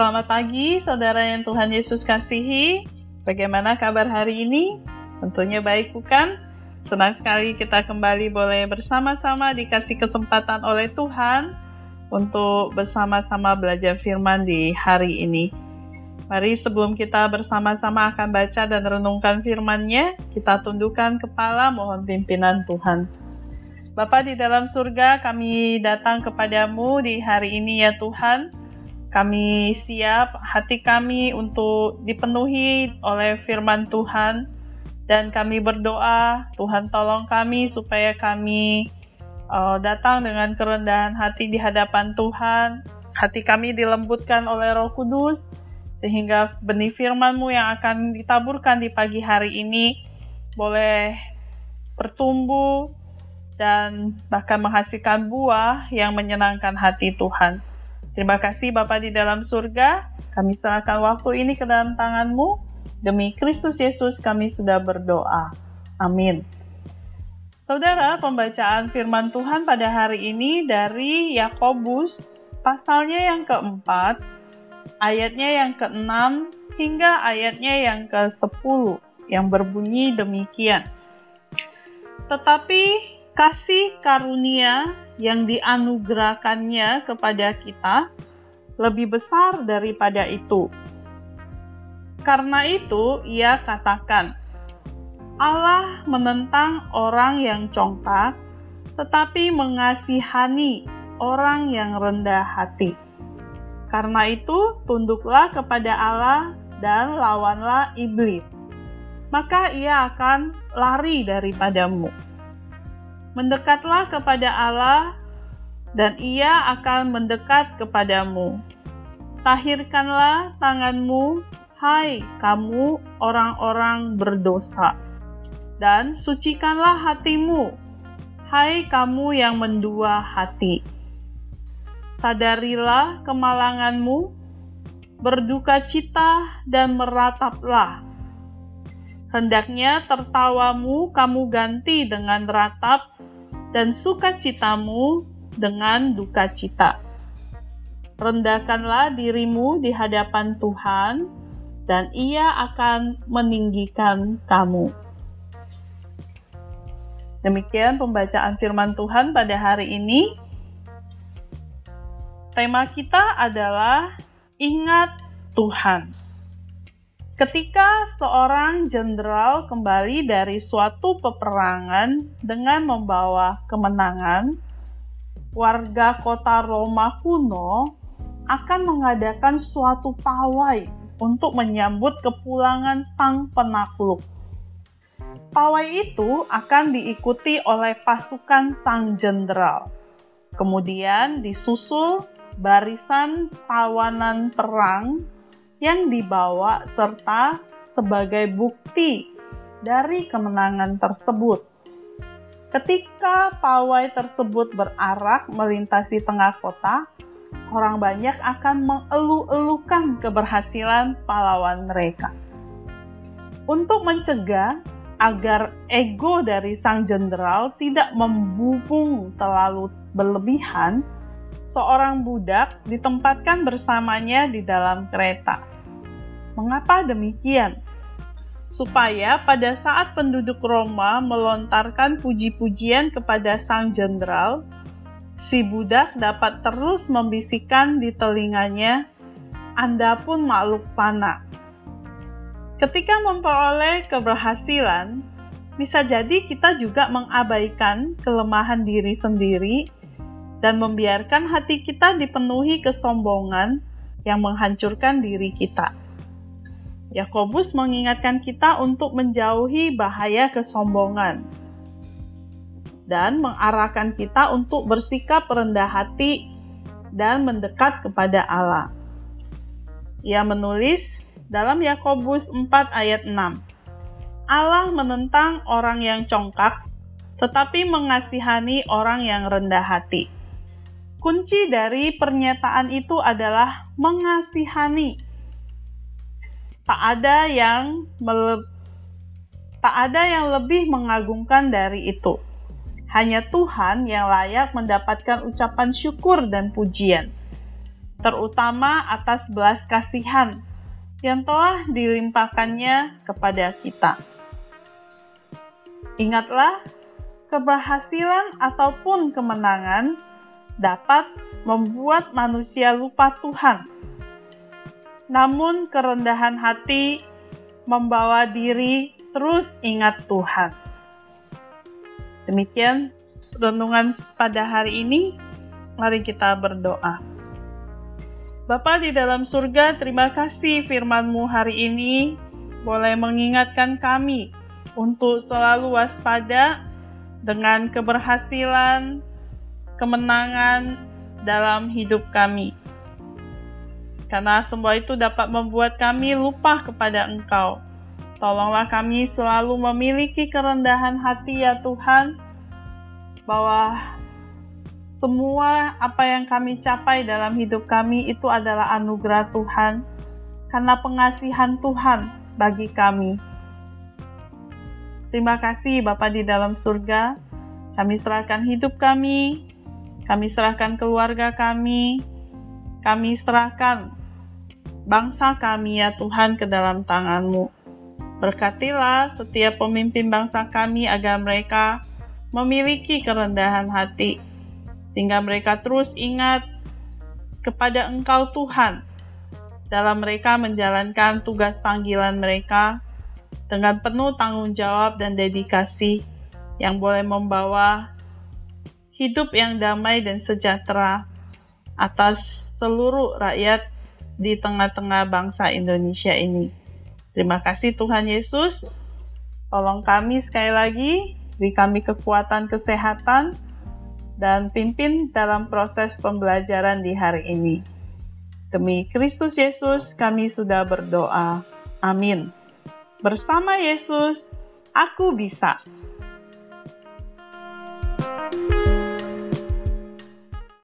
Selamat pagi, saudara yang Tuhan Yesus kasihi. Bagaimana kabar hari ini? Tentunya baik, bukan? Senang sekali kita kembali boleh bersama-sama dikasih kesempatan oleh Tuhan untuk bersama-sama belajar firman di hari ini. Mari sebelum kita bersama-sama akan baca dan renungkan firman-Nya, kita tundukkan kepala mohon pimpinan Tuhan. Bapa di dalam surga, kami datang kepadamu di hari ini ya Tuhan. Kami siap hati kami untuk dipenuhi oleh firman Tuhan dan kami berdoa Tuhan tolong kami supaya kami uh, datang dengan kerendahan hati di hadapan Tuhan. Hati kami dilembutkan oleh Roh Kudus sehingga benih firman-Mu yang akan ditaburkan di pagi hari ini boleh bertumbuh dan bahkan menghasilkan buah yang menyenangkan hati Tuhan. Terima kasih Bapa di dalam surga, kami serahkan waktu ini ke dalam tangan-Mu. Demi Kristus Yesus kami sudah berdoa. Amin. Saudara, pembacaan firman Tuhan pada hari ini dari Yakobus pasalnya yang keempat ayatnya yang ke-6 hingga ayatnya yang ke-10 yang berbunyi demikian. Tetapi kasih karunia yang dianugerahkannya kepada kita lebih besar daripada itu. Karena itu, ia katakan, Allah menentang orang yang congkak, tetapi mengasihani orang yang rendah hati. Karena itu, tunduklah kepada Allah dan lawanlah iblis, maka ia akan lari daripadamu. Mendekatlah kepada Allah, dan ia akan mendekat kepadamu. Tahirkanlah tanganmu, hai kamu orang-orang berdosa, dan sucikanlah hatimu, hai kamu yang mendua hati sadarilah kemalanganmu, berduka cita dan merataplah. Hendaknya tertawamu kamu ganti dengan ratap, dan sukacitamu dengan duka cita. Rendahkanlah dirimu di hadapan Tuhan, dan Ia akan meninggikan kamu. Demikian pembacaan Firman Tuhan pada hari ini. Tema kita adalah ingat Tuhan. Ketika seorang jenderal kembali dari suatu peperangan dengan membawa kemenangan, warga kota Roma kuno akan mengadakan suatu pawai untuk menyambut kepulangan sang penakluk. Pawai itu akan diikuti oleh pasukan sang jenderal. Kemudian disusul barisan tawanan perang yang dibawa serta sebagai bukti dari kemenangan tersebut. Ketika pawai tersebut berarak melintasi tengah kota, orang banyak akan mengeluh-elukan keberhasilan pahlawan mereka. Untuk mencegah agar ego dari sang jenderal tidak membubung terlalu berlebihan, seorang budak ditempatkan bersamanya di dalam kereta. Mengapa demikian? Supaya pada saat penduduk Roma melontarkan puji-pujian kepada sang jenderal, si budak dapat terus membisikkan di telinganya, "Anda pun makhluk panah." Ketika memperoleh keberhasilan, bisa jadi kita juga mengabaikan kelemahan diri sendiri dan membiarkan hati kita dipenuhi kesombongan yang menghancurkan diri kita. Yakobus mengingatkan kita untuk menjauhi bahaya kesombongan dan mengarahkan kita untuk bersikap rendah hati dan mendekat kepada Allah. Ia menulis dalam Yakobus 4 ayat 6. Allah menentang orang yang congkak, tetapi mengasihani orang yang rendah hati. Kunci dari pernyataan itu adalah mengasihani. Tak ada yang tak ada yang lebih mengagumkan dari itu. Hanya Tuhan yang layak mendapatkan ucapan syukur dan pujian. terutama atas belas kasihan yang telah dilimpahkannya kepada kita. Ingatlah, keberhasilan ataupun kemenangan dapat membuat manusia lupa Tuhan. Namun kerendahan hati membawa diri terus ingat Tuhan. Demikian renungan pada hari ini. Mari kita berdoa. Bapa di dalam surga, terima kasih firman-Mu hari ini boleh mengingatkan kami untuk selalu waspada dengan keberhasilan, kemenangan dalam hidup kami. Karena semua itu dapat membuat kami lupa kepada Engkau. Tolonglah kami selalu memiliki kerendahan hati ya Tuhan, bahwa semua apa yang kami capai dalam hidup kami itu adalah anugerah Tuhan, karena pengasihan Tuhan bagi kami. Terima kasih Bapa di dalam surga. Kami serahkan hidup kami, kami serahkan keluarga kami, kami serahkan bangsa kami ya Tuhan ke dalam tangan-Mu. Berkatilah setiap pemimpin bangsa kami agar mereka memiliki kerendahan hati sehingga mereka terus ingat kepada Engkau Tuhan dalam mereka menjalankan tugas panggilan mereka dengan penuh tanggung jawab dan dedikasi yang boleh membawa hidup yang damai dan sejahtera atas seluruh rakyat di tengah-tengah bangsa Indonesia ini. Terima kasih Tuhan Yesus. Tolong kami sekali lagi, beri kami kekuatan kesehatan, dan pimpin dalam proses pembelajaran di hari ini. Demi Kristus Yesus, kami sudah berdoa. Amin. Bersama Yesus, aku bisa.